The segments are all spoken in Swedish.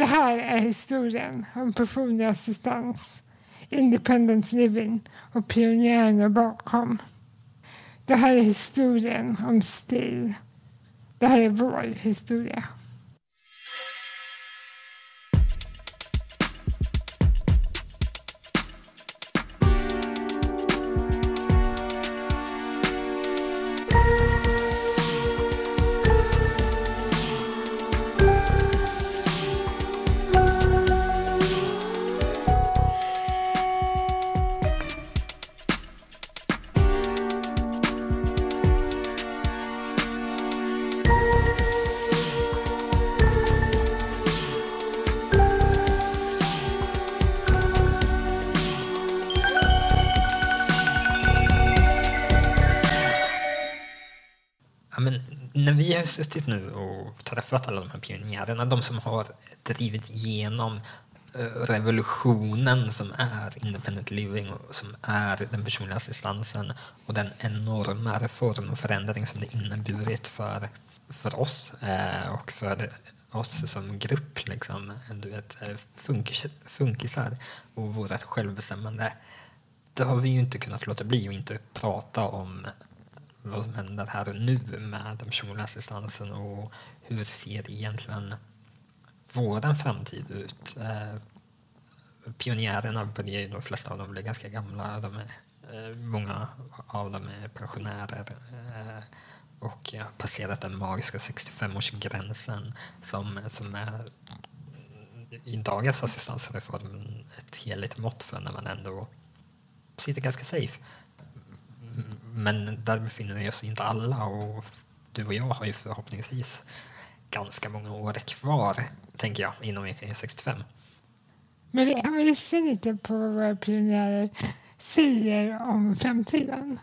Det här är historien om personlig assistans, independent living och pionjärerna bakom. Det här är historien om stil. Det här är vår historia. Suttit nu och träffat alla de här pionjärerna, de som har drivit igenom eh, revolutionen som är independent living och som är den personliga assistansen och den enorma reform och förändring som det inneburit för, för oss eh, och för oss som grupp, liksom, du vet, eh, funkis, funkisar och vårt självbestämmande. Det har vi ju inte kunnat låta bli att inte prata om vad som händer här och nu med den personliga assistansen och hur ser egentligen vår framtid ut? Eh, pionjärerna börjar ju, de flesta av dem bli ganska gamla. De är, eh, många av dem är pensionärer eh, och har passerat den magiska 65-årsgränsen som, som är i dagens assistansreform ett heligt mått för när man ändå sitter ganska safe. Men där befinner vi oss inte alla och du och jag har ju förhoppningsvis ganska många år kvar, tänker jag, inom E65. Men vi kan väl lyssna lite på vad våra pionjärer säger om framtiden.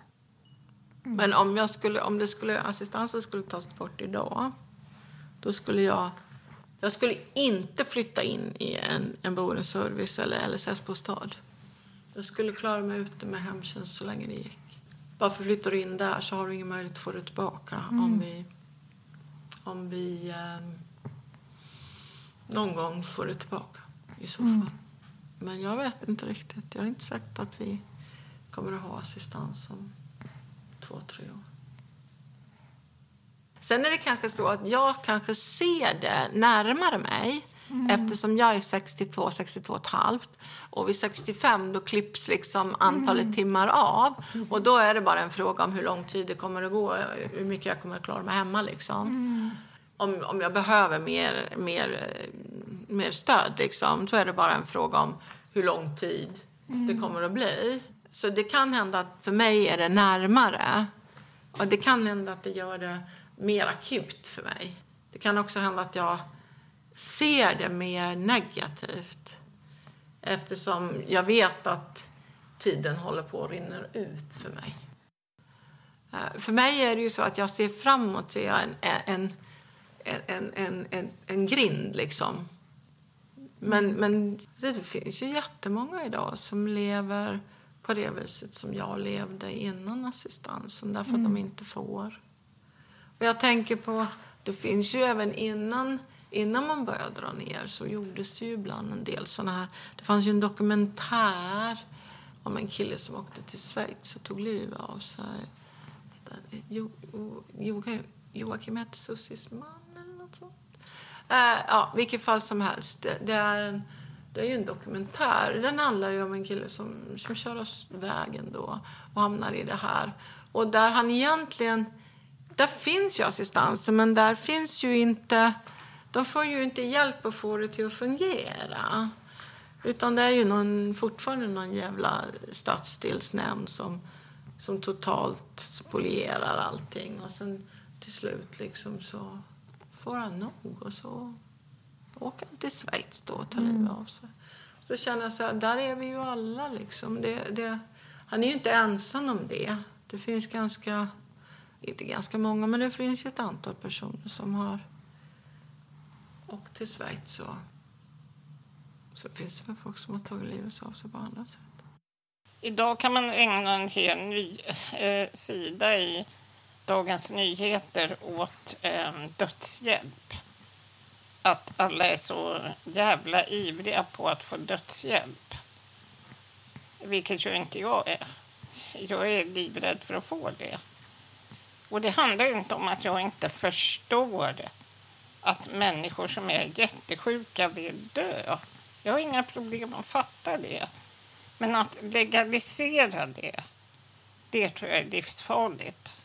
Men om, jag skulle, om det skulle, assistansen skulle tas bort idag, då skulle jag... Jag skulle inte flytta in i en, en boendeservice eller LSS-bostad. Jag skulle klara mig ute med hemtjänst så länge det gick. Bara för flyttar du in där så har du ingen möjlighet att få det tillbaka mm. om vi, om vi eh, någon gång får det tillbaka i så mm. fall. Mm. Men jag vet inte riktigt. Jag är inte säker på att vi kommer att ha assistans om två, tre år. Sen är det kanske så att jag kanske ser det närmare mig Mm. Eftersom jag är 62, 62 och halvt. Och vid 65 då klipps liksom antalet mm. timmar av. Och då är det bara en fråga om hur lång tid det kommer att gå. Hur mycket jag kommer att klara mig hemma liksom. Mm. Om, om jag behöver mer, mer, mer stöd liksom. Så är det bara en fråga om hur lång tid det mm. kommer att bli. Så det kan hända att för mig är det närmare. Och det kan hända att det gör det mer akut för mig. Det kan också hända att jag ser det mer negativt eftersom jag vet att tiden håller på att rinna ut för mig. Eh, för mig är det ju så att jag ser framåt ser jag en, en, en, en, en, en grind liksom. Men, men det finns ju jättemånga idag som lever på det viset som jag levde innan assistansen därför mm. att de inte får. Och jag tänker på, det finns ju även innan innan man började dra ner så gjordes det ju ibland en del såna här... Det fanns ju en dokumentär om en kille som åkte till Schweiz och tog livet av sig. Jo, jo, Joakim hette Sussis man eller något sånt. Eh, ja, vilket fall som helst. Det, det, är en, det är ju en dokumentär. Den handlar ju om en kille som, som kör oss vägen då och hamnar i det här. Och där han egentligen... Där finns ju assistansen, men där finns ju inte de får ju inte hjälp att få det till att fungera. Utan det är ju någon, fortfarande någon jävla stadsdelsnämnd som, som totalt spolierar allting. Och sen till slut liksom så får han nog och så åker han till Schweiz då och tar mm. livet av sig. Så känner jag så här, där är vi ju alla liksom. Det, det, han är ju inte ensam om det. Det finns ganska, inte ganska många, men det finns ju ett antal personer som har och till Schweiz. så, så finns det väl folk som har tagit livet av sig på andra sätt. Idag kan man ägna en hel ny eh, sida i Dagens Nyheter åt eh, dödshjälp. att alla är så jävla ivriga på att få dödshjälp. Vilket ju inte jag är. Jag är livrädd för att få det. Och det handlar inte om att jag inte förstår att människor som är jättesjuka vill dö. Jag har inga problem att fatta det. Men att legalisera det, det tror jag är livsfarligt.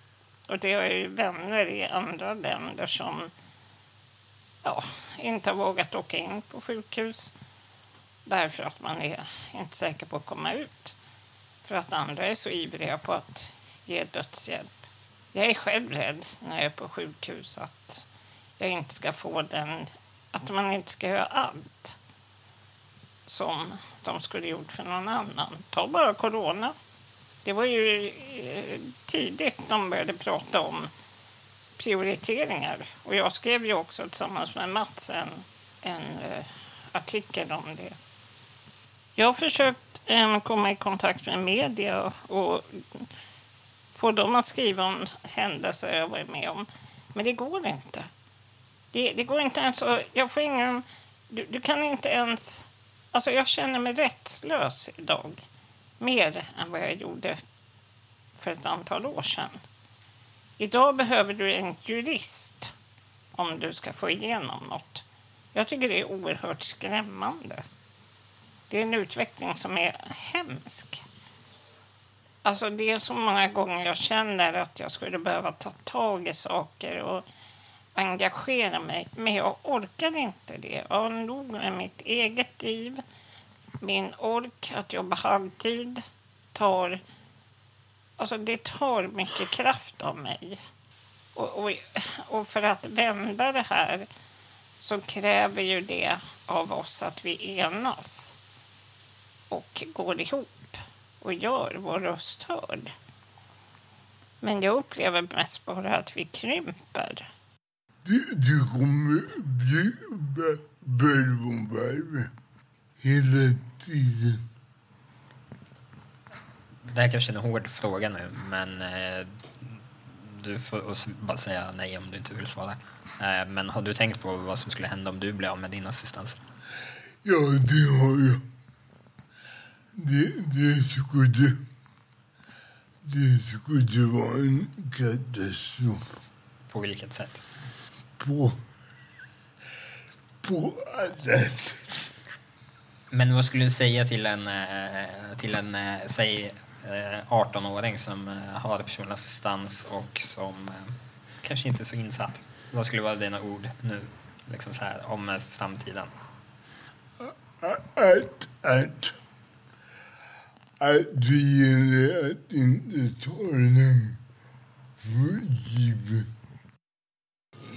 Och det har ju vänner i andra länder som ja, inte har vågat åka in på sjukhus därför att man är inte säker på att komma ut. För att andra är så ivriga på att ge dödshjälp. Jag är själv rädd när jag är på sjukhus att jag inte ska få den, att man inte ska göra allt som de skulle gjort för någon annan. Ta bara corona. Det var ju eh, tidigt de började prata om prioriteringar. Och jag skrev ju också tillsammans med Mats en, en uh, artikel om det. Jag har försökt um, komma i kontakt med media och få dem att skriva om händelser jag varit med om. Men det går inte. Det, det går inte ens att... Jag får ingen... Du, du, kan inte ens... Alltså jag känner mig rättslös idag. Mer än vad jag gjorde för ett antal år sedan. Idag behöver du en jurist om du ska få igenom något. Jag tycker det är oerhört skrämmande. Det är en utveckling som är hemsk. Alltså det är så många gånger jag känner att jag skulle behöva ta tag i saker och engagera mig. Men jag orkar inte det. Jag har nog med mitt eget liv. Min ork att jobba halvtid tar... Alltså det tar mycket kraft av mig. Och, och, och för att vända det här så kräver ju det av oss att vi enas och går ihop och gör vår röst hörd. Men jag upplever mest bara att vi krymper. Du kommer bli beroende hela tiden. Det här kanske är en hård fråga nu, men eh, du får bara säga nej om du inte vill svara. Eh, men har du tänkt på vad som skulle hända om du blev av med din assistans? Ja, det har jag. Det, det skulle... Det skulle vara en katastrof. På vilket sätt? På... På alla sätt. Men vad skulle du säga till en, eh, till en eh, säg 18-åring som har personlig assistans och som kanske inte är så insatt? Vad skulle vara dina ord nu liksom så här, om framtiden? Att, att att det gäller att inte ta den för givet.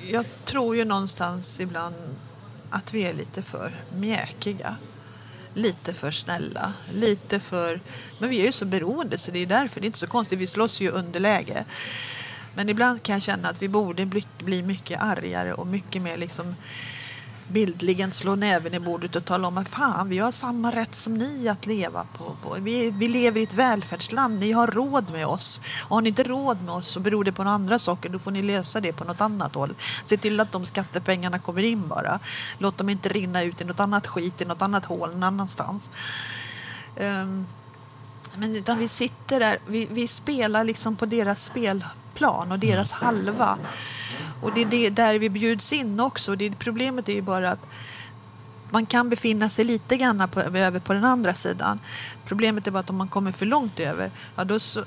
Jag tror ju någonstans ibland att vi är lite för mjäkiga. Lite för snälla, lite för... Men vi är ju så beroende så det är därför. Det är inte så konstigt, vi slåss ju underläge. Men ibland kan jag känna att vi borde bli mycket argare och mycket mer liksom bildligen slå näven i bordet och tala om att fan, vi har samma rätt som ni att leva på. på. Vi, vi lever i ett välfärdsland, ni har råd med oss. Och har ni inte råd med oss så beror det på några andra saker, då får ni lösa det på något annat håll. Se till att de skattepengarna kommer in bara. Låt dem inte rinna ut i något annat skit, i något annat hål någon annanstans. Um, men utan vi sitter där, vi, vi spelar liksom på deras spel spelplan och deras halva. Och det är det, där vi bjuds in också. Det, problemet är ju bara att man kan befinna sig lite grann på, över på den andra sidan. Problemet är bara att om man kommer för långt över, ja då, så,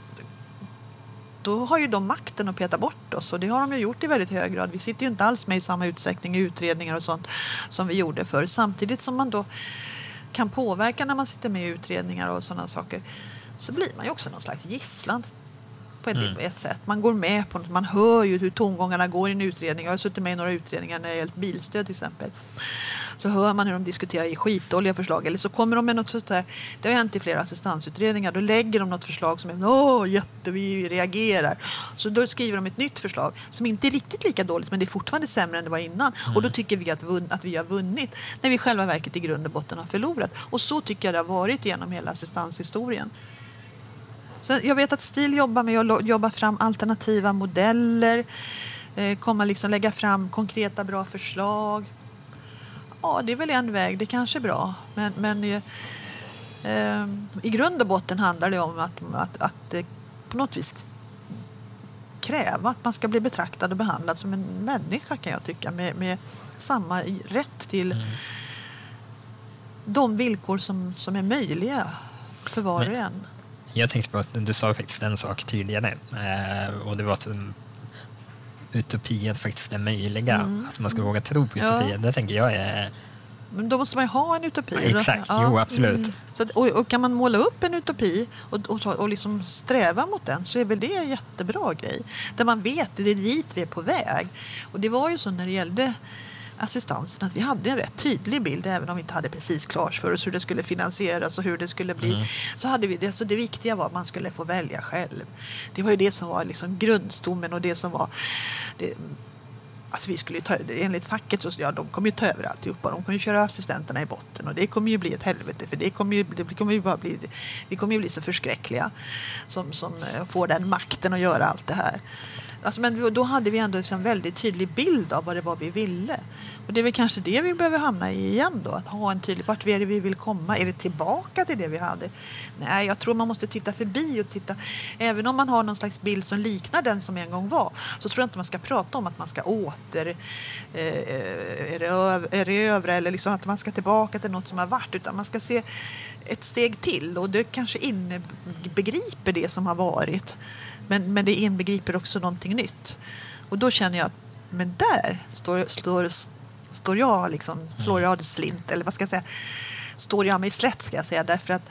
då har ju de makten att peta bort oss och det har de ju gjort i väldigt hög grad. Vi sitter ju inte alls med i samma utsträckning i utredningar och sånt som vi gjorde förr. Samtidigt som man då kan påverka när man sitter med i utredningar och sådana saker så blir man ju också någon slags gisslan på ett, mm. ett sätt. Man går med på något. Man hör ju hur tongångarna går i en utredning. Jag har suttit med i några utredningar när det gällt bilstöd till exempel. Så hör man hur de diskuterar i skitdåliga förslag. Eller så kommer de med något sånt där. Det har hänt i flera assistansutredningar. Då lägger de något förslag som är åh jätte, vi reagerar. Så då skriver de ett nytt förslag som inte är riktigt lika dåligt men det är fortfarande sämre än det var innan. Mm. Och då tycker vi att, att vi har vunnit när vi själva verket i grund och botten har förlorat. Och så tycker jag det har varit genom hela assistanshistorien. Så jag vet att STIL jobbar med att jobba fram alternativa modeller, eh, komma liksom lägga fram konkreta bra förslag. Ja, det är väl en väg, det kanske är bra. Men, men eh, eh, i grund och botten handlar det om att, att, att eh, på något vis kräva att man ska bli betraktad och behandlad som en människa kan jag tycka med, med samma rätt till Mm. de villkor som, som är möjliga för var och en. Jag tänkte på att du sa faktiskt en sak tidigare eh, och det var att um, utopier faktiskt är möjliga. Att man ska våga tro på Mm. Ja. utopier. Det tänker jag är... Men då måste man ju ha en utopi. Exakt, Ja. jo absolut. Så att, och, och kan man måla upp en utopi och, och, och liksom sträva mot den så är väl det en jättebra grej. Där man vet att det är dit vi är på väg. Och det var ju så när det gällde assistansen att vi hade en rätt tydlig bild även om vi inte hade precis klart för oss hur det skulle finansieras och hur det skulle bli. Så hade vi det. Så det viktiga var att man skulle få välja själv. Det var ju det som var liksom grundstommen och det som var det, Alltså vi skulle ju ta, enligt facket så ja, de kommer ju ta över alltihopa. De kommer ju köra assistenterna i botten och det kommer ju bli ett helvete för det kommer ju, det kommer ju bara bli, vi kommer ju bli så förskräckliga som, som eh, får den makten att göra allt det här. Alltså, men då hade vi ändå en väldigt tydlig bild av vad det var vi ville. Och det är väl kanske det vi behöver hamna i igen då. Att ha en tydlig, vart är det vi vill komma? Är det tillbaka till det vi hade? Nej, jag tror man måste titta förbi och titta. Även om man har någon slags bild som liknar den som en gång var. Så tror jag inte man ska prata om att man ska åter eh, eröv- erövra eller liksom att man ska tillbaka till något som har varit. Utan man ska se ett steg till och det kanske inbegriper det som har varit. Men, men det inbegriper också någonting nytt. Och då känner jag att men där står, står, står jag liksom, slår jag slint eller vad ska jag säga, står jag mig slätt ska jag säga därför att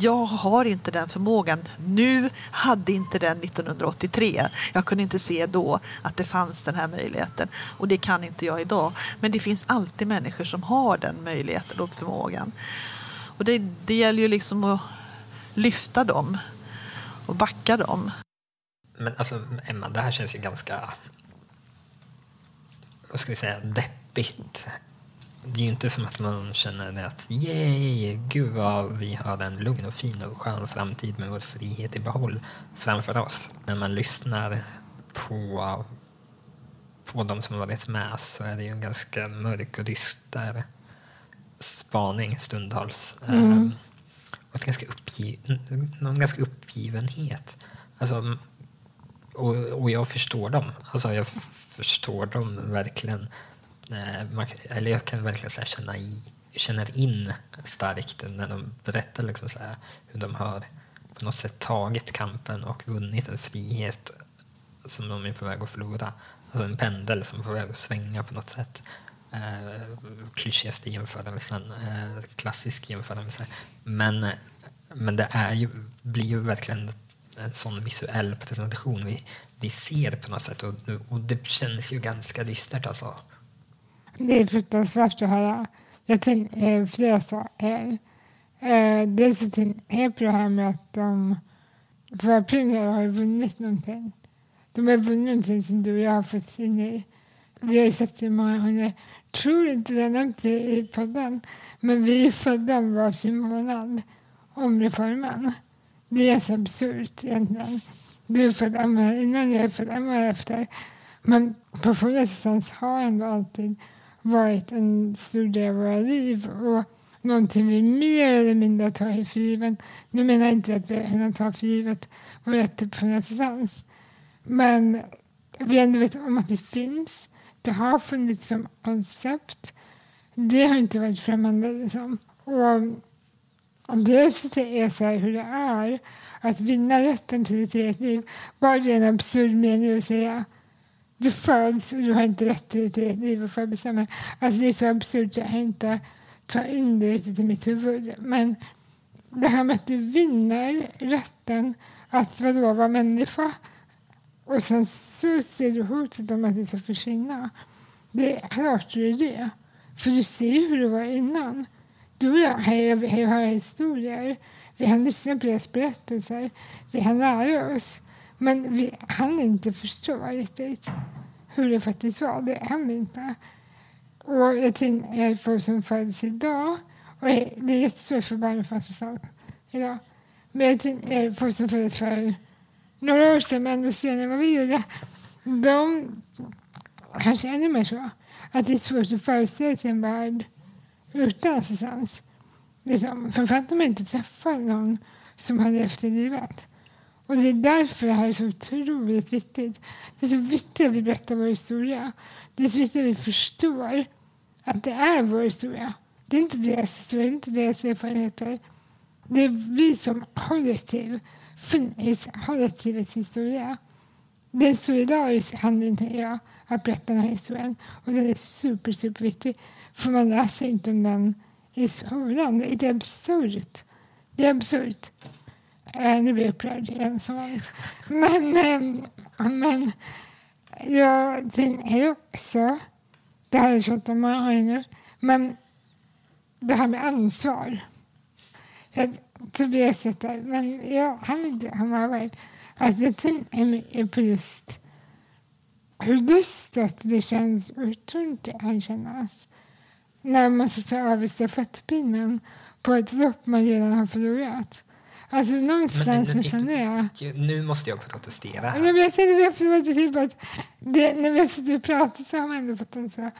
jag har inte den förmågan. Nu hade inte den 1983. Jag kunde inte se då att det fanns den här möjligheten. Och det kan inte jag idag. Men det finns alltid människor som har den möjligheten och förmågan. Och det, det gäller ju liksom att lyfta dem och backa dem. Men alltså Emma, det här känns ju ganska... Vad ska vi säga? Deppigt. Det är ju inte som att man känner att yay, gud vad vi har en lugn och fin och skön framtid med vår frihet i behåll framför oss. När man lyssnar på, på de som har varit med så är det ju en ganska mörk och dyster spaning stundtals. Ehm, och ett ganska uppgiv, någon ganska uppgivenhet. Alltså, och, och jag förstår dem. Alltså jag förstår dem verkligen. Eh, man, eller jag kan verkligen så här känna, i, känna in starkt när de berättar liksom så här, hur de har på något sätt tagit kampen och vunnit en frihet som de är på väg att förlora. Alltså en pendel som är på väg att svänga på något sätt. Eh, klyschigaste jämförelsen, eh, klassisk jämförelse. Men, eh, men det är ju, blir ju verkligen en sån visuell presentation vi, vi ser på något sätt och, och det känns ju ganska dystert alltså. Det är fruktansvärt att höra. Jag tänker flera saker. Eh, eh, eh dels så tänker jag på det här med att de för pengar har vunnit någonting. De har vunnit någonting som du och jag har fått in i. Vi har ju sett det många gånger. Tror inte vi har nämnt det i podden. Men vi är födda om varsin månad om reformen. Det är så absurt egentligen. Du är född en månad innan, jag är född en månad efter. Men personlig assistans har ändå alltid varit en stor del av våra liv och någonting vi mer eller mindre tar för given. Nu menar jag inte att vi har kunnat ta för givet vår rätt till personlig assistans. Men vi ändå vet om att det finns. Det har funnits som koncept. Det har inte varit främmande. Liksom. Och om dels det är så här hur det är att vinna rätten till ett eget liv. Bara det är en absurd mening att säga. Du föds och du har inte rätt till ett eget liv och får bestämma. Alltså det är så absurt jag inte tar in det riktigt i mitt huvud. Men det här med att du vinner rätten att vadå, vara människa och sen så ser du hotet om att det ska försvinna. Det är klart du är det. För du ser ju hur det var innan. Du och jag har ju har ju hört historier. Vi har lyssnat på deras berättelser. Vi har lära oss. Men vi hann inte förstå riktigt hur det faktiskt var. Det hann vi inte. Och jag tänker folk som föds idag. Och det är jättesvårt för barn att födas idag. Men jag tänker folk som föddes förr, några år sedan men ändå senare än vad vi gjorde. De kanske ännu mer så. att det är svårt att föreställa sig en värld utan assistans. Liksom, framförallt om man inte träffar någon som har levt livet. Och det är därför det här är så otroligt viktigt. Det är så viktigt att vi berättar vår historia. Det är så viktigt att vi förstår att det är vår historia. Det är inte deras historia, det är inte deras erfarenheter. Det är vi som kollektiv finns kollektivets historia. Det är en solidarisk handling, tänker jag, att berätta den här historien. Och den är super, super viktig. För man läser inte om den i skolan. Det är absurt. Det är absurt. Eh, nu blir jag upprörd igen som vanligt. Men, eh, men jag tänker också, det här är sånt om nu, men det här med ansvar. Jag, Tobias heter, men jag, han, inte, han har varit, alltså jag tänker mycket på just hur lustigt det känns och hur tungt det kan kännas när man ska ta över stafettpinnen på ett lopp man redan har förlorat. Alltså någonstans så Men- känner jag... Nu måste jag protestera. här. Jag säger det, jag förlorat till på att det, när vi har suttit och pratat så har man ändå fått en så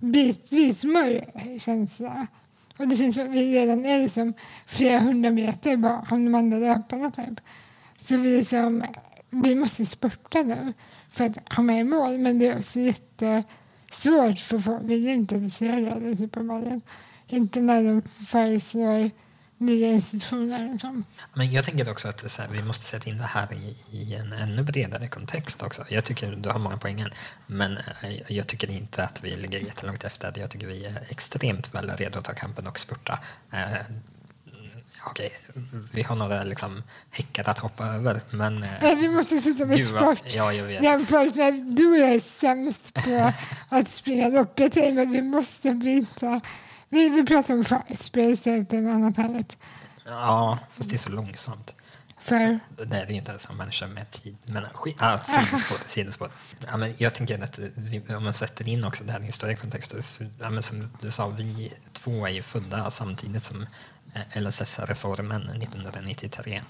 bitvis mörk känsla. Och det känns som att vi redan är liksom flera hundra meter bakom de andra löparna typ. Så vi liksom, vi måste spurta nu för att komma i mål. Men det är också jättesvårt för folk vill ju inte bli serierade i Supermarien. Inte när de föreslår nya institutioner. Liksom. Men jag tänker också att här, vi måste sätta in det här i, i en ännu bredare kontext också. Jag tycker du har många poänger, men eh, jag tycker inte att vi ligger jättelångt efter. Jag tycker vi är extremt väl redo att ta kampen och spurta. Eh, Okej, vi har några liksom, häckar att hoppa över, men... eh, Nej, vi måste sluta med sport. Ja, jag vet. Jämfört med du och jag är sämst på att springa lopp. Jag tänker att vi måste byta. Vi, vi pratar om fightspel istället än annat härligt. Ja, fast det är så långsamt. För Det är det inte som människa med tid. Men skit, ah, sidospår. sidospår. Ja, men jag tänker att vi, om man sätter in också det här i en större kontext. Ja, men som du sa, vi två är ju födda samtidigt som eh, LSS-reformen 1993.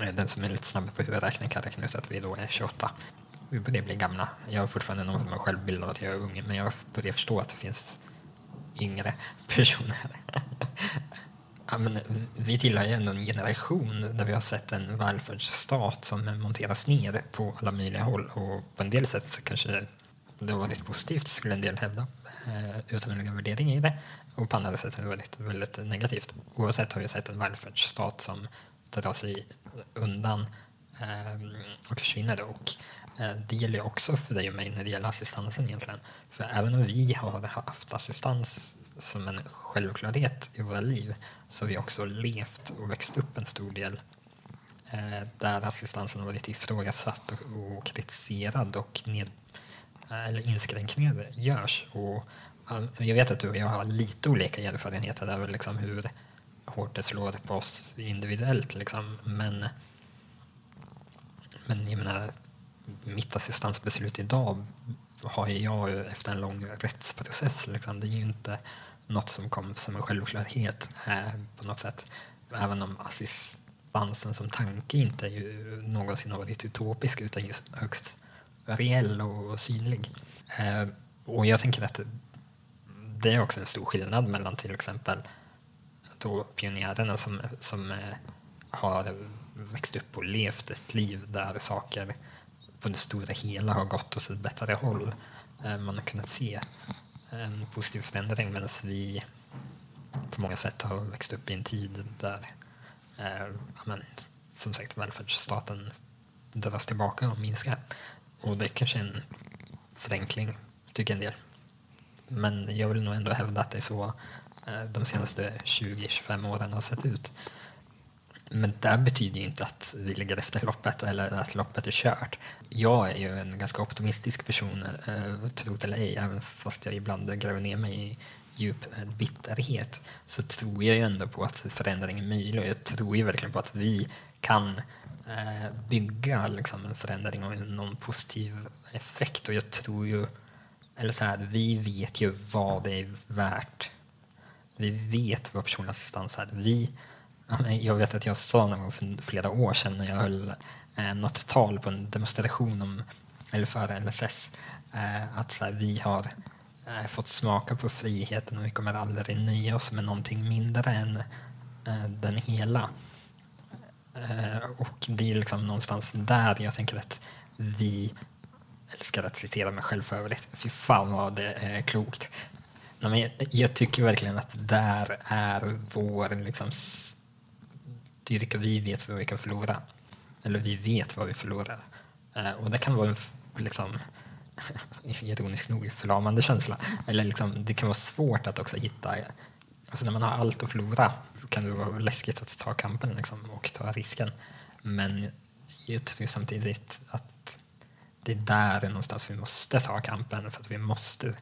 Eh, Den som är lite snabb på huvudräkning kan räkna ut att vi då är 28. Vi börjar bli gamla. Jag har fortfarande någon form av självbild av att jag är ung, men jag börjar förstå att det finns yngre personer. Ja, men vi tillhör ju ändå en generation där vi har sett en välfärdsstat som monteras ner på alla möjliga håll och på en del sätt kanske det har varit positivt skulle en del hävda eh, utan att lägga värdering i det och på andra sätt har det varit väldigt negativt. Oavsett har vi sett en välfärdsstat som drar sig undan ehm, och försvinner och Eh, det gäller ju också för dig och mig när det gäller assistansen egentligen. För även om vi har haft assistans som en självklarhet i våra liv så har vi också levt och växt upp en stor del eh, där assistansen har varit ifrågasatt och, och kritiserad och ned, eh, eller inskränkningar görs. Och, um, jag vet att du och jag har lite olika erfarenheter över liksom hur hårt det slår på oss individuellt. Liksom. Men, men jag menar, mitt assistansbeslut idag har jag ju efter en lång rättsprocess. Liksom. Det är ju inte något som kom som en självklarhet eh, på något sätt. Även om assistansen som tanke inte är ju någonsin har varit utopisk utan just högst reell och synlig. Eh, och jag tänker att det är också en stor skillnad mellan till exempel då pionjärerna som, som eh, har växt upp och levt ett liv där saker på det stora hela har gått åt ett bättre håll. Eh, man har kunnat se en positiv förändring medan vi på många sätt har växt upp i en tid där eh, men, som sagt välfärdsstaten dras tillbaka och minskar. Och det är kanske en förenkling, tycker en del. Men jag vill nog ändå hävda att det är så eh, de senaste 20-25 åren har sett ut. Men det betyder ju inte att vi ligger efter loppet eller att loppet är kört. Jag är ju en ganska optimistisk person, eh, tro det eller ej, även fast jag ibland gräver ner mig i djup bitterhet så tror jag ju ändå på att förändring är möjlig och jag tror ju verkligen på att vi kan eh, bygga liksom, en förändring och någon positiv effekt och jag tror ju, eller så här, vi vet ju vad det är värt vi vet vad personlig assistans är. Vi, ja, jag vet att jag sa någon gång för flera år sedan när jag höll eh, något tal på en demonstration om eller för LSS, eh, att så här, vi har eh, fått smaka på friheten och vi kommer aldrig nöja oss med någonting mindre än eh, den hela. Eh, och det är liksom någonstans där jag tänker att vi älskar att citera mig själv för övrigt. Fy fan vad det är klokt. Nej, jag, jag tycker verkligen att där är vår liksom, styrka. Vi vet vad vi kan förlora. Eller vi vet vad vi förlorar. Eh, och det kan vara en liksom, ironiskt nog förlamande känsla. Eller liksom, det kan vara svårt att också hitta... Alltså när man har allt att förlora kan det vara läskigt att ta kampen liksom, och ta risken. Men jag tror samtidigt att det är där någonstans vi måste ta kampen för att vi måste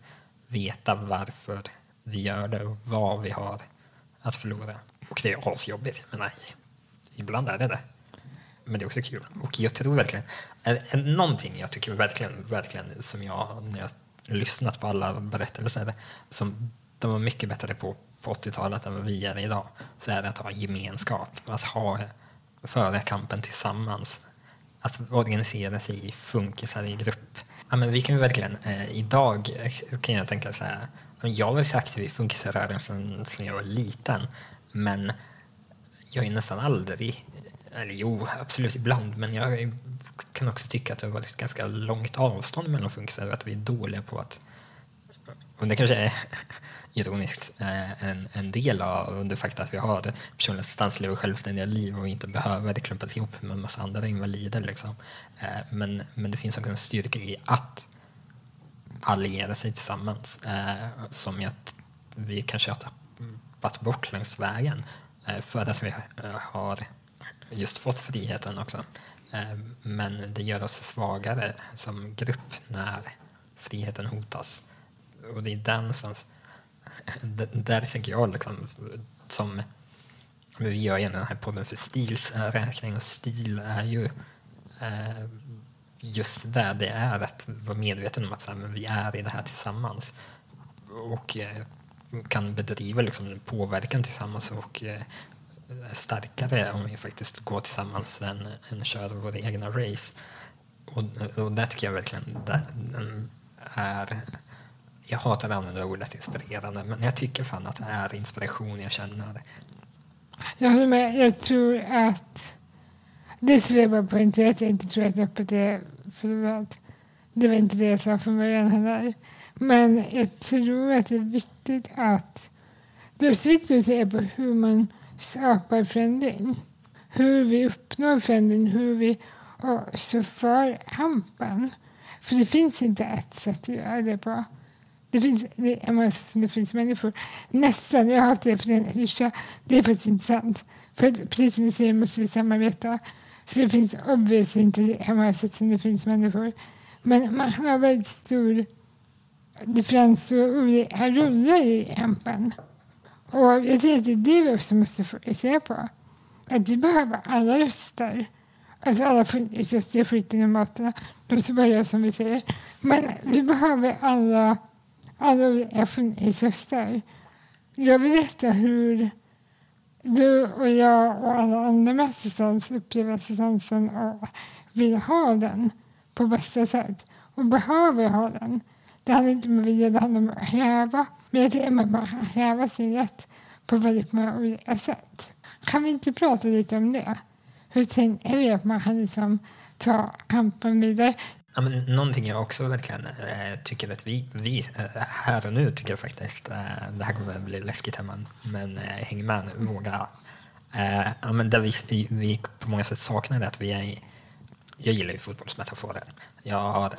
veta varför vi gör det och vad vi har att förlora. Och det är asjobbigt. Jag menar, ibland är det det. Men det är också kul. Och jag tror verkligen, någonting jag tycker verkligen, verkligen som jag, när jag lyssnat på alla berättelser, som de var mycket bättre på på 80-talet än vad vi är idag, så är det att ha gemenskap. Att ha, föra kampen tillsammans. Att organisera sig i funkisar i grupp. Ja, men vi kan ju verkligen, eh, idag eh, kan jag tänka så här, jag har varit aktiv i funkisrörelsen sedan jag var liten, men jag är nästan aldrig, eller jo, absolut ibland, men jag kan också tycka att det har varit ganska långt avstånd mellan funkisar och att vi är dåliga på att och det kanske är ironiskt eh, en, en del av det faktum att vi har personlig assistans, och självständiga liv och inte behöver det klumpas ihop med en massa andra invalider. Liksom. Eh, men, men det finns också en styrka i att alliera sig tillsammans eh, som jag, vi kanske har tappat bort längs vägen Eh, för att vi eh, har just fått friheten också. Eh, men det gör oss svagare som grupp när friheten hotas. Och det är där någonstans, där tänker jag liksom, som vi gör gärna den här podden för stils räkning och stil är ju just det, det är att vara medveten om att så här, men vi är i det här tillsammans och kan bedriva liksom, påverkan tillsammans och eh, är starkare om vi faktiskt går tillsammans än, än kör våra egna race. Och, och det tycker jag verkligen är jag hatar att använda ordet inspirerande, men jag tycker fan att det är inspiration jag känner. Jag håller med. Jag tror att... Det skulle jag bara poängtera att jag inte tror att öppet är förlorat. Det var inte det jag sa från början heller. Men jag tror att det är viktigt att... Det är på hur man skapar förändring. Hur vi uppnår förändring, hur vi också för kampen. För det finns inte ett sätt att göra det på. Det finns det är det finns människor. Nästan, jag har haft det för en klyscha. Det är faktiskt inte sant. För att, precis som du säger måste vi samarbeta. Så det finns obviously inte det många sätt som det finns människor. Men man har väldigt stor det och olika roller i kampen. Och jag tror att det är det vi också måste fokusera på. Att vi behöver alla röster. Alltså alla röster skiten och maten. De som bara gör som vi säger. Men vi behöver alla, alla olika röster. Jag vill veta hur du och jag och alla andra med assistans upplever assistansen och vill ha den på bästa sätt. Och behöver ha den. Det handlar inte om att det handlade om att häva. Men jag tycker att man kan häva sin rätt på väldigt många olika sätt. Kan vi inte prata lite om det? Hur tänker vi att man kan liksom ta kampen vidare? Ja, men någonting jag också verkligen äh, tycker att vi, vi äh, här och nu tycker jag faktiskt, äh, det här kommer att bli läskigt här men, men häng med nu, våga. Ja, men där vi, vi på många sätt saknar det att vi är jag gillar ju fotbollsmetaforer. Jag har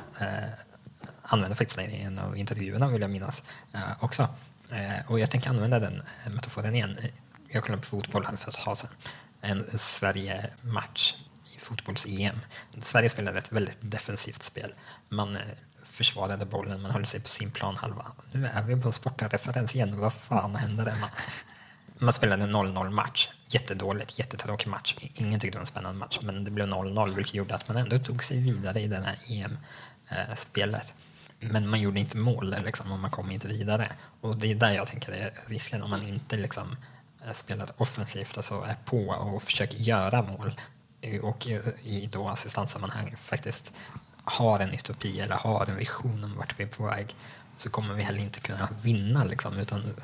använder faktiskt den i en av intervjuerna vill jag minnas eh, också. Eh, och jag tänker använda den eh, metaforen igen. Eh, jag kollade på fotboll här för ett tag sedan. En Sverige-match i fotbolls-EM. Sverige spelade ett väldigt defensivt spel. Man eh, försvarade bollen, man höll sig på sin planhalva. Nu är vi på sportreferens igen. Vad fan händer där? Man, man spelade en 0-0 match. Jättedåligt, jättetråkig match. Ingen tyckte det var en spännande match, men det blev 0-0 vilket gjorde att man ändå tog sig vidare i det här EM eh, spelet. Men man gjorde inte mål liksom, och man kom inte vidare. Och det är där jag tänker är risken om man inte liksom, eh, spelar offensivt, alltså är på och försöker göra mål eh, och eh, i- då assistanssammanhang faktiskt har en utopi eller har en vision om vart vi är på väg så kommer vi heller inte kunna vinna. Liksom, utan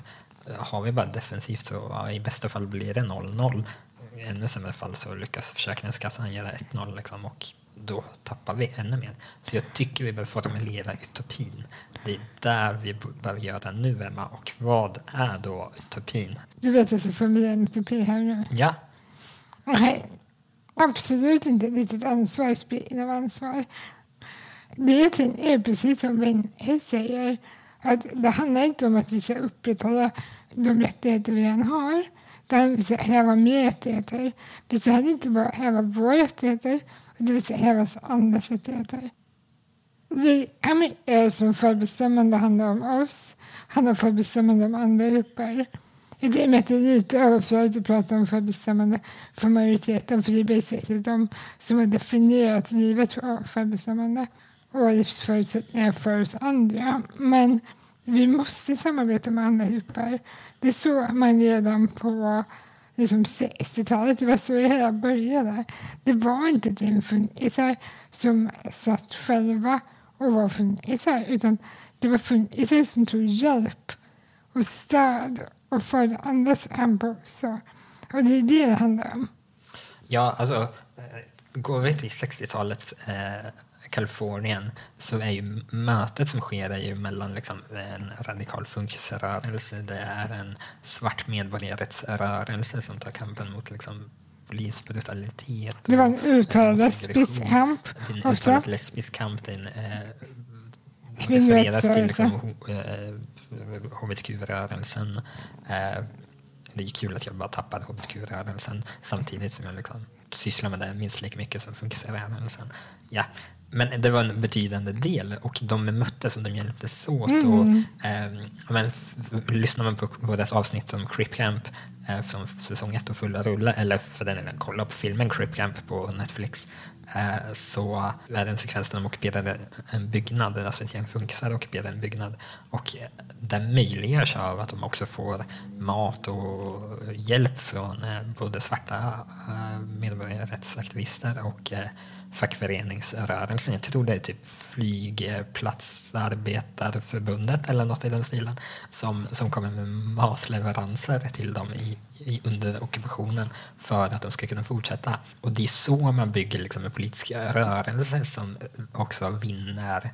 har vi bara defensivt så ja, i bästa fall blir det 0-0. I ännu sämre fall så lyckas Försäkringskassan göra 1-0 liksom, och då tappar vi ännu mer. Så jag tycker vi behöver formulera utopin. Det är där vi behöver göra nu, Emma. Och vad är då utopin? Du vet att jag ska formulera en utopi här nu. Ja, Nej, absolut inte litet ansvar, spridning av ansvar. Det är precis som Wenche säger, att det handlar inte om att vi ska upprätthålla de rättigheter vi redan har. Utan vi ska häva mer rättigheter. Vi ska heller inte bara häva våra rättigheter, det vill säga hela andras rättigheter. Vi är som förbestämmande handlar om oss, handlar om förbestämmande om andra grupper. I det med att det är lite överflödigt att prata om förbestämmande för majoriteten för det är basically de som har definierat livet för förbestämmande och livsförutsättningar för oss andra. Men vi måste samarbeta med andra grupper. Det såg man redan på liksom 60-talet. Det var så det hela började. Det var inte ett funkisar som satt själva och var funkisar utan det var funkisar som tog hjälp och stöd och förde andras hand. Och det är det det handlar om. Ja, alltså, eh, går vi till 60-talet, eh, Kalifornien, så är ju mötet som sker är ju mellan liksom en radikal funkisrörelse, det är en svart medborgarrättsrörelse som tar kampen mot liksom polisbrutalitet. Det var en och, uttalad eh, lesbisk kamp Det är en uttalad lesbisk kamp, det eh, refereras till liksom, ho- eh, hbtq-rörelsen. Eh, det är kul att jag bara tappade hbtq-rörelsen samtidigt som jag liksom sysslar med det minst lika mycket som funkisrörelsen. Ja. Men det var en betydande del och de möttes och de hjälptes åt. Och, eh, men, lyssnar man på vårt avsnitt om Crip Camp eh, från säsong ett och fulla rulle, eller för den delen kolla på filmen Crip Camp på Netflix, eh, så är det en sekvens där de ockuperade en byggnad, alltså ett gäng funkisar ockuperade en byggnad. Och eh, den möjliggörs av att de också får mat och hjälp från eh, både svarta eh, medborgarrättsaktivister och eh, fackföreningsrörelsen. Jag tror det är typ Flygplatsarbetarförbundet eller något i den stilen som, som kommer med matleveranser till dem i, i, under ockupationen för att de ska kunna fortsätta. Och det är så man bygger liksom en politisk rörelse som också vinner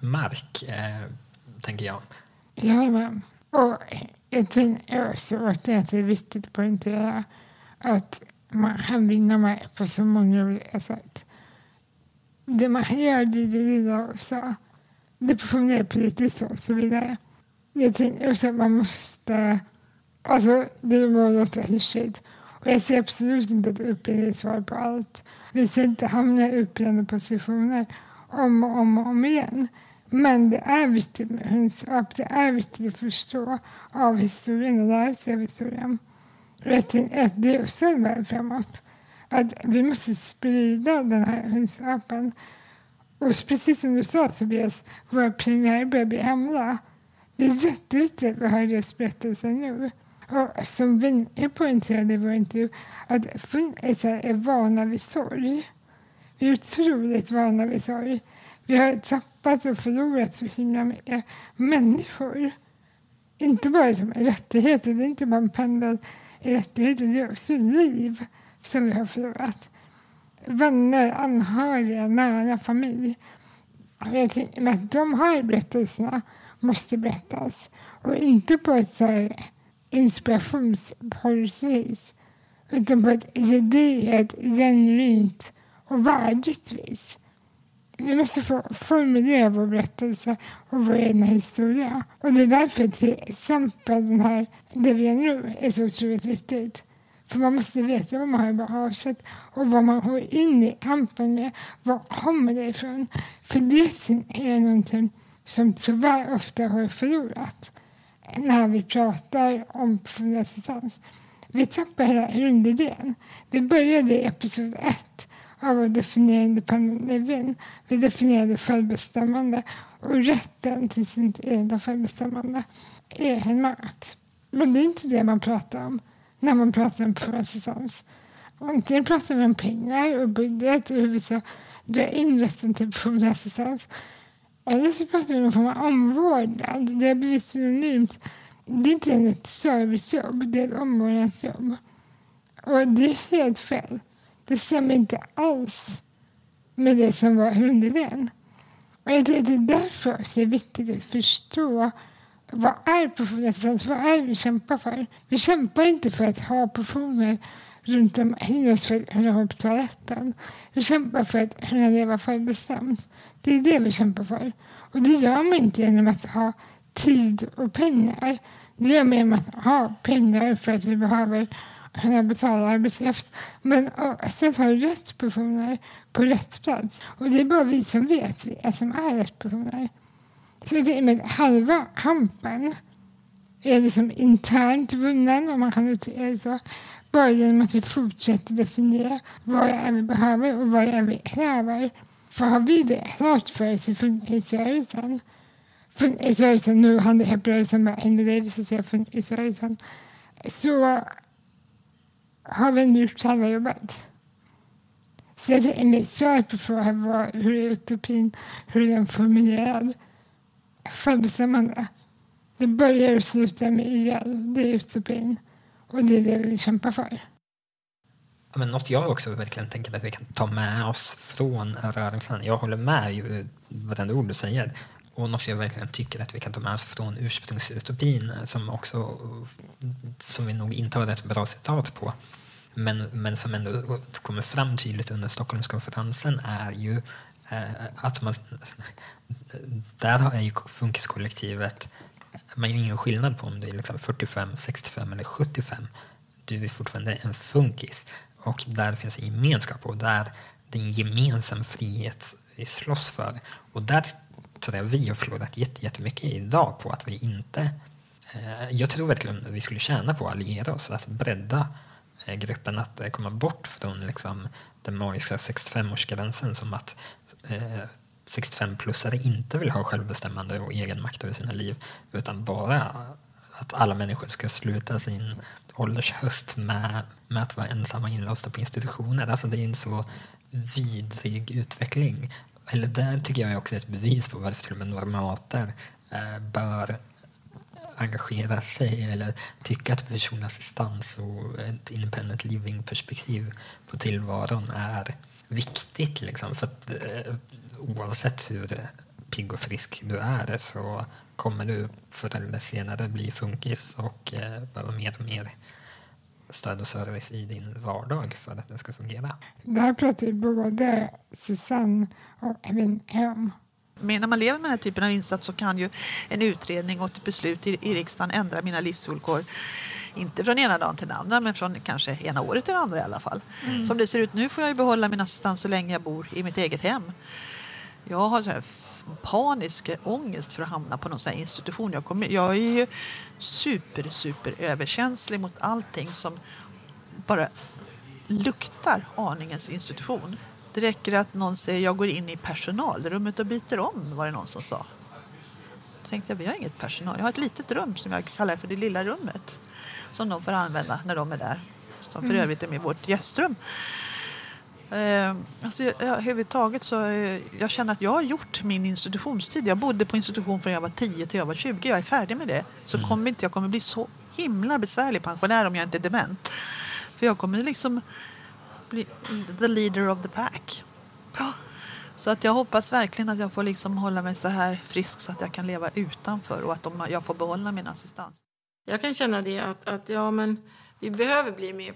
mark, eh, tänker jag. Ja, men. Och jag tänker också att det är viktigt att poängtera att man kan vinna mark på så många olika sätt. Det man gör det är det lilla också. Det fungerar politiskt och så vidare. Jag tänker också att man måste... Alltså, det må låta hyschigt. Och jag ser absolut inte att utbildning är svar på allt. Vi ska inte hamna i utbildande positioner om och om och om igen. Men det är viktigt med kunskap. Det är viktigt att förstå av historien och lära sig av historien. Jag tänker att det är också en väg framåt. Att vi måste sprida den här kunskapen. Och precis som du sa Tobias, våra pionjärer börjar bli gamla. Det är jätteviktigt att vi hör deras berättelser nu. Och som Vinke poängterade i vår intervju, att funkisar alltså, är vana vid sorg. Vi är otroligt vana vid sorg. Vi har tappat och förlorat så himla mycket människor. Inte bara som rättigheter, det är inte bara en pendel i rättigheter, det är också liv som vi har förlorat. Vänner, anhöriga, nära familj. Och Jag tänker att de här berättelserna måste berättas. Och inte på ett så här inspirationsporrsvis utan på ett gediget, genuint och värdigt vis. Vi måste få formulera vår berättelse och vår egna historia. Och det är därför till exempel den här, det vi gör nu är så otroligt viktigt. För man måste veta vad man har i bagaget och vad man går in i kampen med. Var kommer det ifrån? För det är någonting som tyvärr ofta har förlorat när vi pratar om personlig assistans. Vi tappar hela grundidén. Vi började i episod ett av att definiera independent living. Vi definierade självbestämmande och rätten till sitt egna självbestämmande är en makt. Men det är inte det man pratar om när man pratar om personlig assistans. Antingen pratar vi om pengar och budget och hur vi ska dra in rätten till personlig assistans. Eller så pratar vi om någon form av omvårdnad. Det har blivit synonymt. Det är inte ett servicejobb, det är ett omvårdnadsjobb. Och det är helt fel. Det stämmer inte alls med det som var hundidén. Och jag tror att det är därför det är viktigt att förstå vad är personlig? Vad är det vi kämpar för? Vi kämpar inte för att ha professioner runt omkring oss för att kunna ihop på toaletten. Vi kämpar för att kunna leva förbestämt. Det är det vi kämpar för. Och det gör man inte genom att ha tid och pengar. Det gör man genom att ha pengar för att vi behöver kunna betala arbetskraft. Men alltså, att ha rätt personer på rätt plats. Och det är bara vi som vet vilka som är rätt personer. Så det är med halva kampen är liksom internt vunnen, om man kan uttrycka det så. Bara genom att vi fortsätter definiera vad det är vi behöver och vad det är vi kräver. För har vi det klart för oss i funkisrörelsen, funkisrörelsen nu, handikapprörelsen, vad händer det vi ska säga funkisrörelsen, så har vi nu gjort halva jobbet. Så det är mitt svar på frågan hur är utopin, hur är den formulerad? Självbestämmande. Det börjar och slutar med IL, det är utopin. Och det är det vi kämpar för. Ja, men något jag också verkligen tänker att vi kan ta med oss från rörelsen. Jag håller med ju vartenda ord du säger. Och något jag verkligen tycker att vi kan ta med oss från ursprungsutopin som också som vi nog inte har ett bra citat på men, men som ändå kommer fram tydligt under Stockholmskonferensen är ju eh, Eh, att man... Där är ju funkiskollektivet man gör ingen skillnad på om du är liksom 45, 65 eller 75. Du är fortfarande en funkis. Och där finns en gemenskap och där det är en gemensam frihet vi slåss för. Och där tror jag vi har förlorat jättemycket idag på att vi inte... Eh, jag tror verkligen att vi skulle tjäna på att alliera oss, att bredda eh, gruppen, att komma bort från liksom, den magiska 65-årsgränsen som att eh, 65-plussare inte vill ha självbestämmande och egen makt över sina liv utan bara att alla människor ska sluta sin åldershöst med, med att vara ensamma inlåsta på institutioner. Alltså det är en så vidrig utveckling. Eller det tycker jag är också ett bevis på varför till och med normater eh, bör engagera sig eller tycka att personlig assistans och ett independent living-perspektiv på tillvaron är viktigt. Liksom. För att, eh, oavsett hur pigg och frisk du är så kommer du förr eller senare bli funkis och eh, behöva mer och mer stöd och service i din vardag för att den ska fungera. Det här pratar ju både Susanne och Evin om. Men när man lever med den här typen av insats så kan ju en utredning och ett beslut i, i riksdagen ändra mina livsvillkor. Inte från ena dagen till den andra, men från kanske ena året till det andra i alla fall. Mm. Som det ser ut nu får jag behålla min assistans så länge jag bor i mitt eget hem. Jag har så här panisk ångest för att hamna på någon sån institution. Jag, kommer, jag är ju super, super överkänslig mot allting som bara luktar aningens institution. Det räcker att någon säger jag går in i personalrummet och byter om, var det någon som sa. Då tänkte jag, vi har inget personal. Jag har ett litet rum som jag kallar för det lilla rummet. Som de får använda när de är där. Som för mm. övrigt är med vårt gästrum. Eh, alltså, jag, överhuvudtaget så eh, jag känner att jag har gjort min institutionstid. Jag bodde på institution från jag var 10 till jag var 20. Jag är färdig med det. Så mm. kommer inte jag kommer bli så himla besvärlig pensionär om jag inte är dement. För jag kommer liksom bli the leader of the pack. Så att jag hoppas verkligen att jag får liksom hålla mig så här frisk så att jag kan leva utanför och att de, jag får behålla min assistans. Jag kan känna det att, att ja, men vi behöver bli mer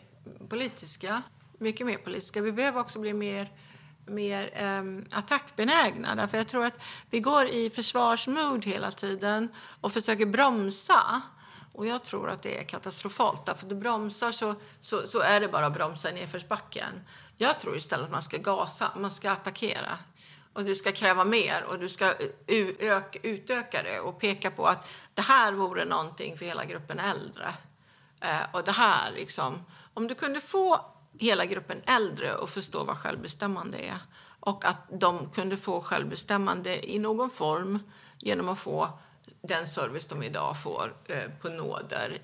politiska mycket mer politiska. Vi behöver också bli mer, mer um, attackbenägna. Därför jag tror att vi går i försvarsmood hela tiden och försöker bromsa. Och jag tror att det är katastrofalt. Därför du bromsar så, så, så är det bara att bromsa i nedförsbacken. Jag tror istället att man ska gasa, man ska attackera. Och du ska kräva mer och du ska utöka det och peka på att det här vore någonting för hela gruppen äldre. Eh, och det här liksom, om du kunde få hela gruppen äldre att förstå vad självbestämmande är och att de kunde få självbestämmande i någon form genom att få den service de idag får eh, på nåder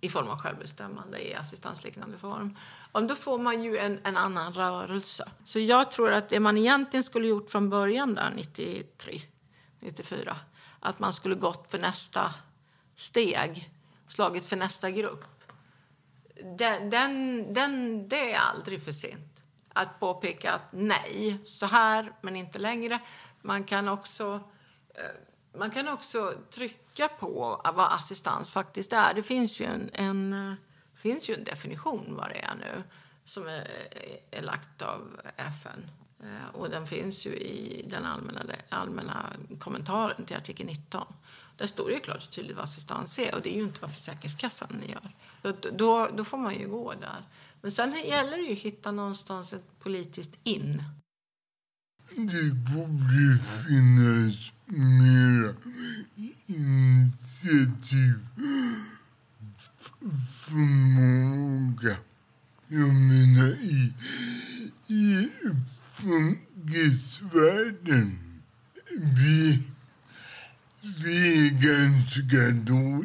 i form av självbestämmande i assistansliknande form. Och då får man ju en, en annan rörelse. Så jag tror att det man egentligen skulle gjort från början där 93, 94, att man skulle gått för nästa steg, slagit för nästa grupp. Den, den, den, det är aldrig för sent att påpeka att nej, så här, men inte längre. Man kan också eh, man kan också trycka på vad assistans faktiskt är. Det finns ju en, en, eh, finns ju en definition vad det är nu som är, eh, är lagt av FN. Eh, och den finns ju i den allmänna, allmänna kommentaren till artikel 19. Där står det klart och tydligt vad assistans är och det är ju inte vad Försäkringskassan gör. Då, då, då får man ju gå där. Men sen gäller det ju att hitta någonstans ett politiskt in. Det borde finnas mera initiativ förmåga. Jag menar i, i funkisvärlden. Vi, vi är ganska då,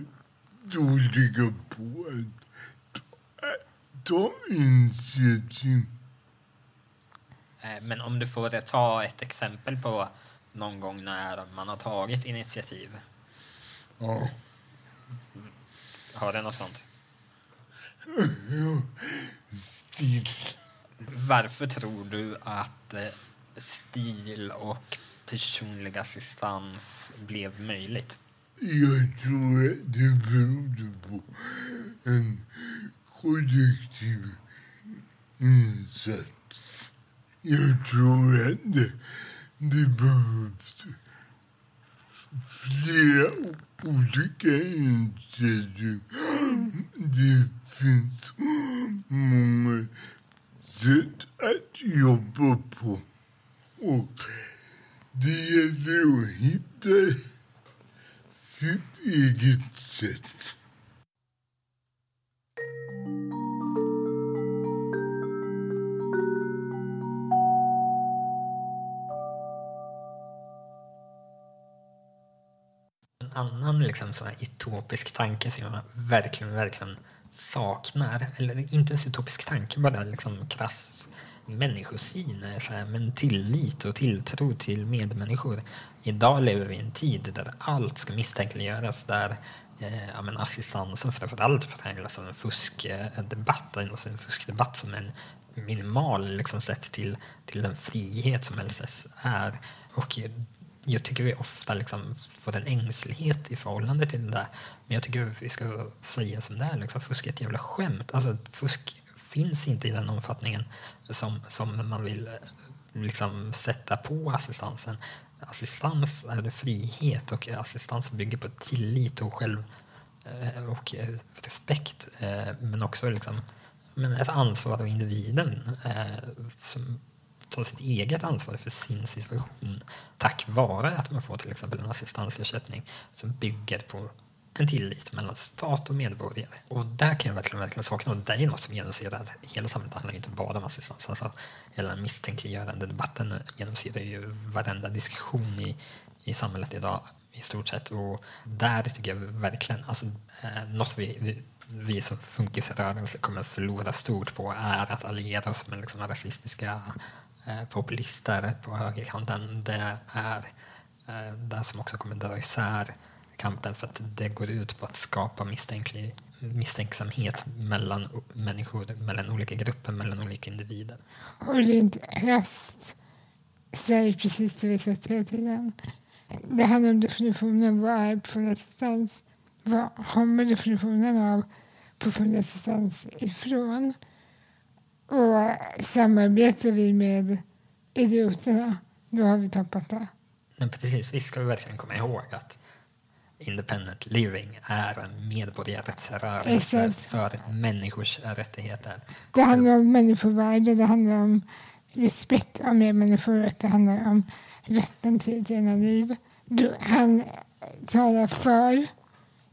dåliga på att ta, ta initiativ. Eh, Men om du får ta ett exempel på någon gång när man har tagit initiativ. Ja. Har du något sånt? Stil. Varför tror du att eh, stil och personlig assistans blev möjligt? Jag tror att det berodde på en kollektiv insats. Jag tror att det, behövs flera olika initiativ. Det finns många sätt att jobba på. Och det gäller att hitta sitt eget sätt. Annan liksom, så här utopisk tanke som jag verkligen, verkligen saknar, eller inte ens utopisk tanke, bara liksom krass människosyn, så här, men tillit och tilltro till medmänniskor. Idag lever vi i en tid där allt ska misstänkliggöras, där eh, ja, men assistansen framförallt präglas av en fuskdebatt, alltså en fuskdebatt som en minimal liksom, sett till, till den frihet som LSS är. Och jag tycker vi ofta liksom får en ängslighet i förhållande till det där. Men jag tycker vi ska säga som det är, liksom, fusk är ett jävla skämt. Alltså, fusk finns inte i den omfattningen som, som man vill eh, liksom, sätta på assistansen. Assistans är frihet och assistans bygger på tillit och själv eh, och eh, respekt. Men också liksom, men ett ansvar av individen som ta sitt eget ansvar för sin situation tack vare att man får till exempel en assistansersättning som bygger på en tillit mellan stat och medborgare. Och där kan jag verkligen, verkligen sakna, och det är något som genomsyrar hela samhället. Det handlar inte bara om assistans. Alltså, hela den misstänkliggörande debatten genomsyrar ju varenda diskussion i, i samhället idag i stort sett. Och där tycker jag verkligen, alltså, eh, något vi, vi vi som funkisrörelse kommer förlora stort på är att alliera oss med liksom rasistiska Eh, populister på högerkanten. Det är eh, det som också kommer dra isär kampen för att det går ut på att skapa misstänklig, misstänksamhet mellan människor, mellan olika grupper, mellan olika individer. Och Lindhäst säger det precis det vi sett hela tiden. Det handlar om definitionen. Vad är personlig assistans? Vad kommer definitionen av personlig assistans ifrån? Och samarbetar vi med idioterna, då har vi tappat det. Men precis, vi ska verkligen komma ihåg att Independent Living är en medborgarrättsrörelse Exakt. för människors rättigheter. Det handlar om människovärde, det handlar om respekt av medmänniskor, det handlar om rätten till ett egna liv. Du, han talar för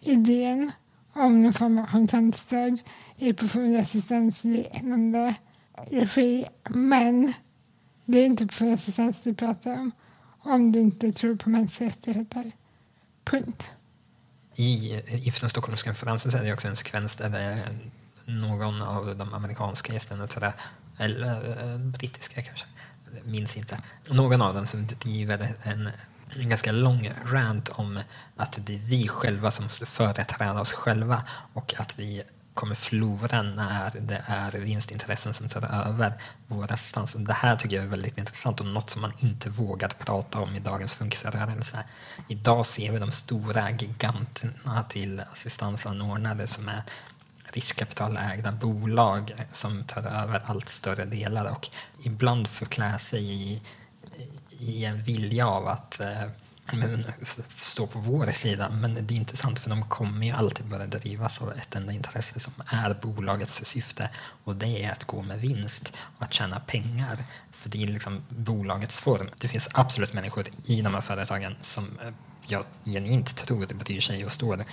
idén om någon form av kontantstöd i personlig assistansliknande regi. Men det är inte assistans du pratar om om du inte tror på mänskliga rättigheter. Punkt. I, inför den Stockholmska konferensen så är det också en sekvens där det är någon av de amerikanska gästerna, tror jag, eller eh, brittiska kanske, minns inte. Någon av dem som driver en, en ganska lång rant om att det är vi själva som måste företräda oss själva och att vi kommer förlora när det är vinstintressen som tar över våra stans. Det här tycker jag är väldigt intressant och något som man inte vågar prata om i dagens funkisrörelse. Idag ser vi de stora giganterna till assistansanordnare som är riskkapitalägda bolag som tar över allt större delar och ibland förklär sig i, i en vilja av att eh, men, stå på vår sida. Men det är intressant för de kommer ju alltid börja drivas av ett enda intresse som är bolagets syfte och det är att gå med vinst och att tjäna pengar. För det är liksom bolagets form. Det finns absolut människor i de här företagen som eh, jag genuint tror bryr sig och står eh,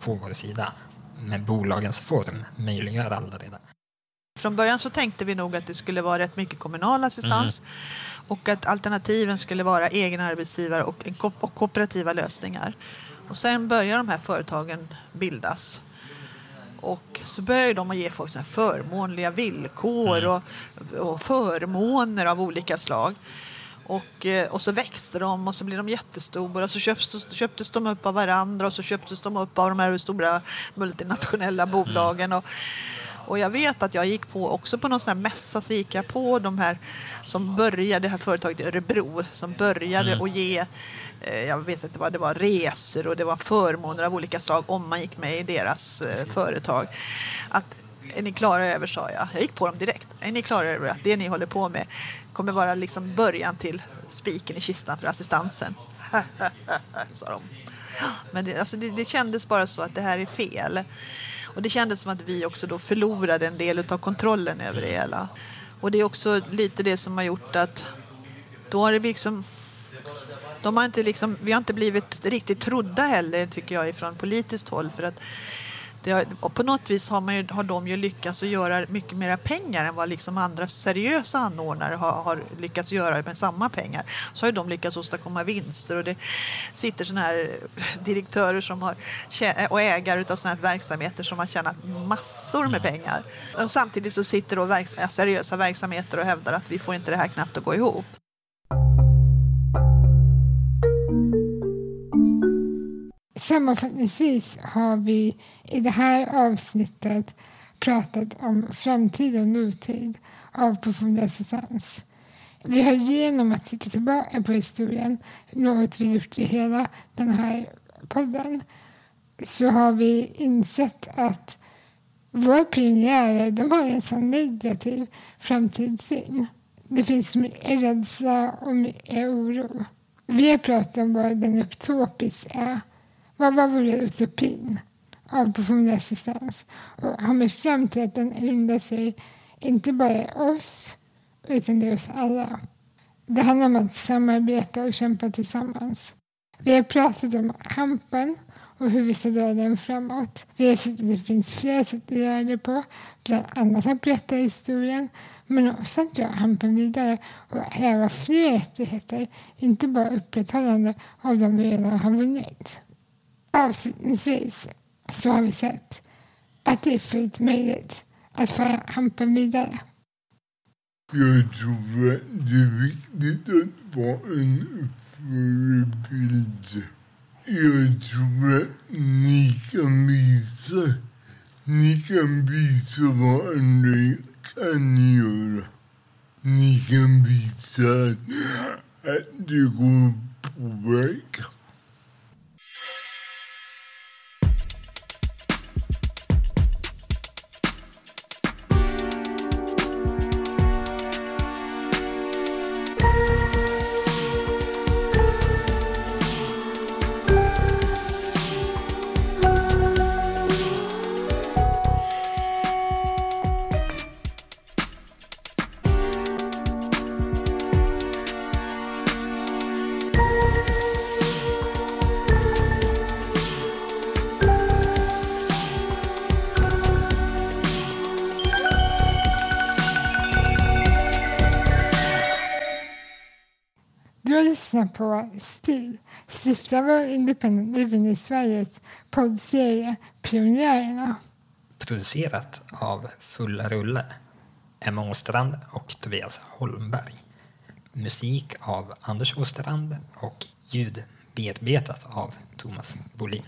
på vår sida. Men bolagens form möjliggör aldrig det. Från början så tänkte vi nog att det skulle vara rätt mycket kommunal assistans Mm. och att alternativen skulle vara egen arbetsgivare och, ko- och kooperativa lösningar. Och sen börjar de här företagen bildas. Och så börjar de att ge folk såna förmånliga villkor och, och förmåner av olika slag. Och, eh, och så växte de och så blir de jättestora och så köptes, köptes de upp av varandra och så köptes de upp av de här stora multinationella bolagen. Och, och jag vet att jag gick på också på någon sån här mässa så gick jag på de här som började, det här företaget i Örebro som började att ge, eh, jag vet inte vad det var, resor och det var förmåner av olika slag om man gick med i deras eh, företag. Att är ni klara över, sa jag. Jag gick på dem direkt. Är ni klara över att det ni håller på med kommer vara liksom början till spiken i kistan för assistansen? sa de. Men det, alltså det, det kändes bara så att det här är fel. Och det kändes som att vi också då förlorade en del av kontrollen över det hela. Och det är också lite det som har gjort att då har det liksom de har inte liksom, vi har inte blivit riktigt trodda heller tycker jag ifrån politiskt håll för att det har, och på något vis har, man ju, har de ju lyckats att göra mycket mera pengar än vad liksom andra seriösa anordnare har, har lyckats göra med samma pengar. Så har ju de lyckats åstadkomma vinster och det sitter såna här direktörer som har, eh, och ägare av såna här verksamheter som har tjänat massor med pengar. Och samtidigt så sitter då verks, seriösa verksamheter och hävdar att vi får inte det här knappt att gå ihop. Sammanfattningsvis har vi i det här avsnittet pratat om framtid och nutid av personlig assistans. Vi har genom att titta tillbaka på historien, något vi gjort i hela den här podden, så har vi insett att våra pionjärer de har en sån negativ framtidssyn. Det finns mycket rädsla och mycket oro. Vi har pratat om vad den utopisk är. Vad var vår utopin av personlig assistans? Och har med fram till att den rundar sig inte bara i oss, utan i oss alla. Det handlar om att samarbeta och kämpa tillsammans. Vi har pratat om hampen och hur vi ska dra den framåt. Vi har sett att det finns flera sätt att göra det på, bland annat att berätta historien, men också att dra hampen vidare och kräva fler rättigheter, inte bara upprätthållande av de vi redan har vunnit. Så har vi sett att det är fullt möjligt att föra hampen vidare. Jag tror att det är viktigt att vara en förebild. Jag tror att ni kan visa, ni kan visa vad andra kan göra. Ni kan visa att det går att. På STIL, stiftare av Independent Living i Sveriges poddserie Pionjärerna. Producerat av Fulla Rulle, Emma Åstrand och Tobias Holmberg. Musik av Anders Åstrand och ljud bearbetat av Thomas Bolin.